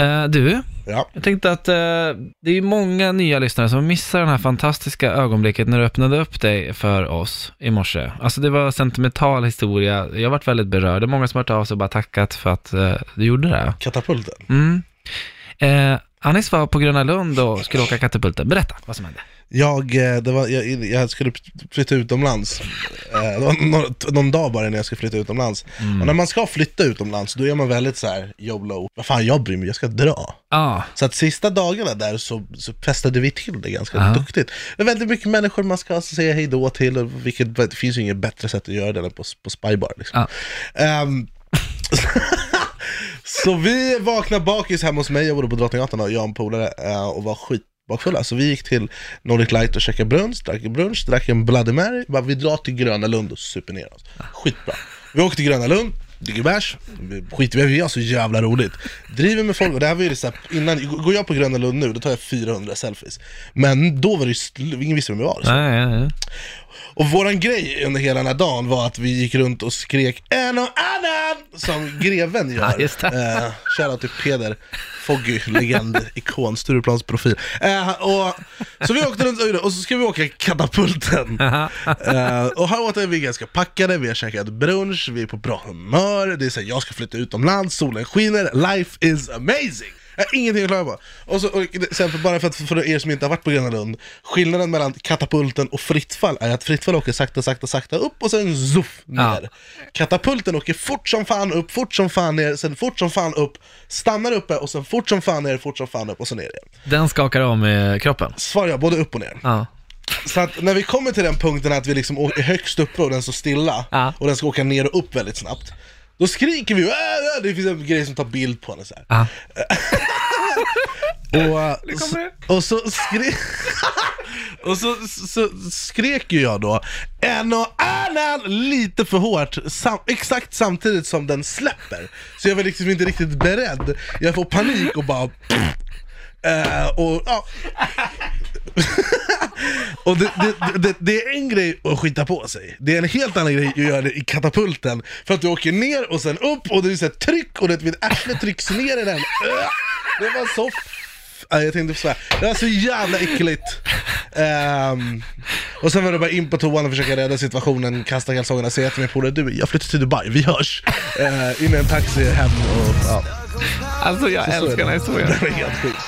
Eh, du, Ja. jag tänkte att eh, det är ju många nya lyssnare som missar det här fantastiska ögonblicket när du öppnade upp dig för oss i morse. Alltså det var sentimental historia, jag varit väldigt berörd. Det är många som har hört av sig och bara tackat för att eh, du gjorde det. Katapulten. Mm. Anis var på Gröna Lund och skulle åka katapulten. Berätta vad som hände. Jag, eh, det var, jag, jag skulle flytta utomlands, Eh, det var någon, någon dag bara när jag skulle flytta utomlands. Och när man ska flytta utomlands, då är man väldigt så här YOLO, vad fan jag bryr mig, jag ska dra. Ja, Så att sista dagarna där så, så festade vi till det ganska Ja. duktigt. Det är väldigt mycket människor man ska säga hej då till, och vilket, det finns ju inget bättre sätt att göra det än på, på Spybar. Liksom. Ja. Ehm, så vi vaknade bakis hemma hos mig, jag bodde på Drottninggatan och jag och en polare eh, och var skitbakfulla. Så vi gick till Nordic Light och käkade brunch, drack brunch, drack en Bloody Mary, bara vi drar till Gröna Lund och super ner oss. Skitbra. Vi åkte till Gröna Lund, dricker bärs, skiter vi vi har så jävla roligt. Driver med folk, och det här var ju så här, innan, går jag på Gröna Lund nu, då tar jag 400 selfies. Men då var det ju, ingen visste vem jag var. Så. nej, nej, nej. Och våran grej under hela den här dagen var att vi gick runt och skrek en och annan som greven gör. Ja, just det. Eh, till Peder Foggy, legend, ikon, Stureplans profil. Eh, och, så vi åkte runt och, så ska vi åka katapulten. Eh, och här åt vi ganska packade, vi har käkat brunch, vi är på bra humör, det är så här, jag ska flytta utomlands, solen skiner, life is amazing! Jag har ingenting att klaga på. Och så, och sen för, bara för, att, för er som inte har varit på Gröna Lund, skillnaden mellan katapulten och frittfall är att frittfall åker sakta, sakta, sakta upp och sen zuff ner. Ja. Katapulten åker fort som fan upp, fort som fan ner, sen fort som fan upp, stannar uppe och sen fort som fan ner, fort som fan upp och så ner igen. Den skakar om i kroppen. Svar ja, både upp och ner. Ja. Så att när vi kommer till den punkten att vi liksom är högst uppe och den står stilla Ja. och den ska åka ner och upp väldigt snabbt Då skriker vi "Äh, äh", det finns en grej som tar bild på henne så här. Och, äh, så, och så skrek Och så, så skrek ju jag då. En och annan lite för hårt sam, exakt samtidigt som den släpper. Så jag var liksom inte riktigt beredd. Jag får panik och bara Eh, och ja. Och det, det, det, det är en grej att skita på sig, det är en helt annan grej att göra det i katapulten. För att du åker ner och sen upp och det är så tryck och det vid arslet trycks ner i den. Äh, Det var så jag tänkte här. det var så jävla äckligt Ehm, Och sen var det bara in på toan och försöka rädda situationen, kasta kalsongerna, säga till min polare du, jag flyttar till Dubai, vi hörs! Uh, in i en taxi hem och ja, Alltså jag så är älskar den här historien. Det var helt sjukt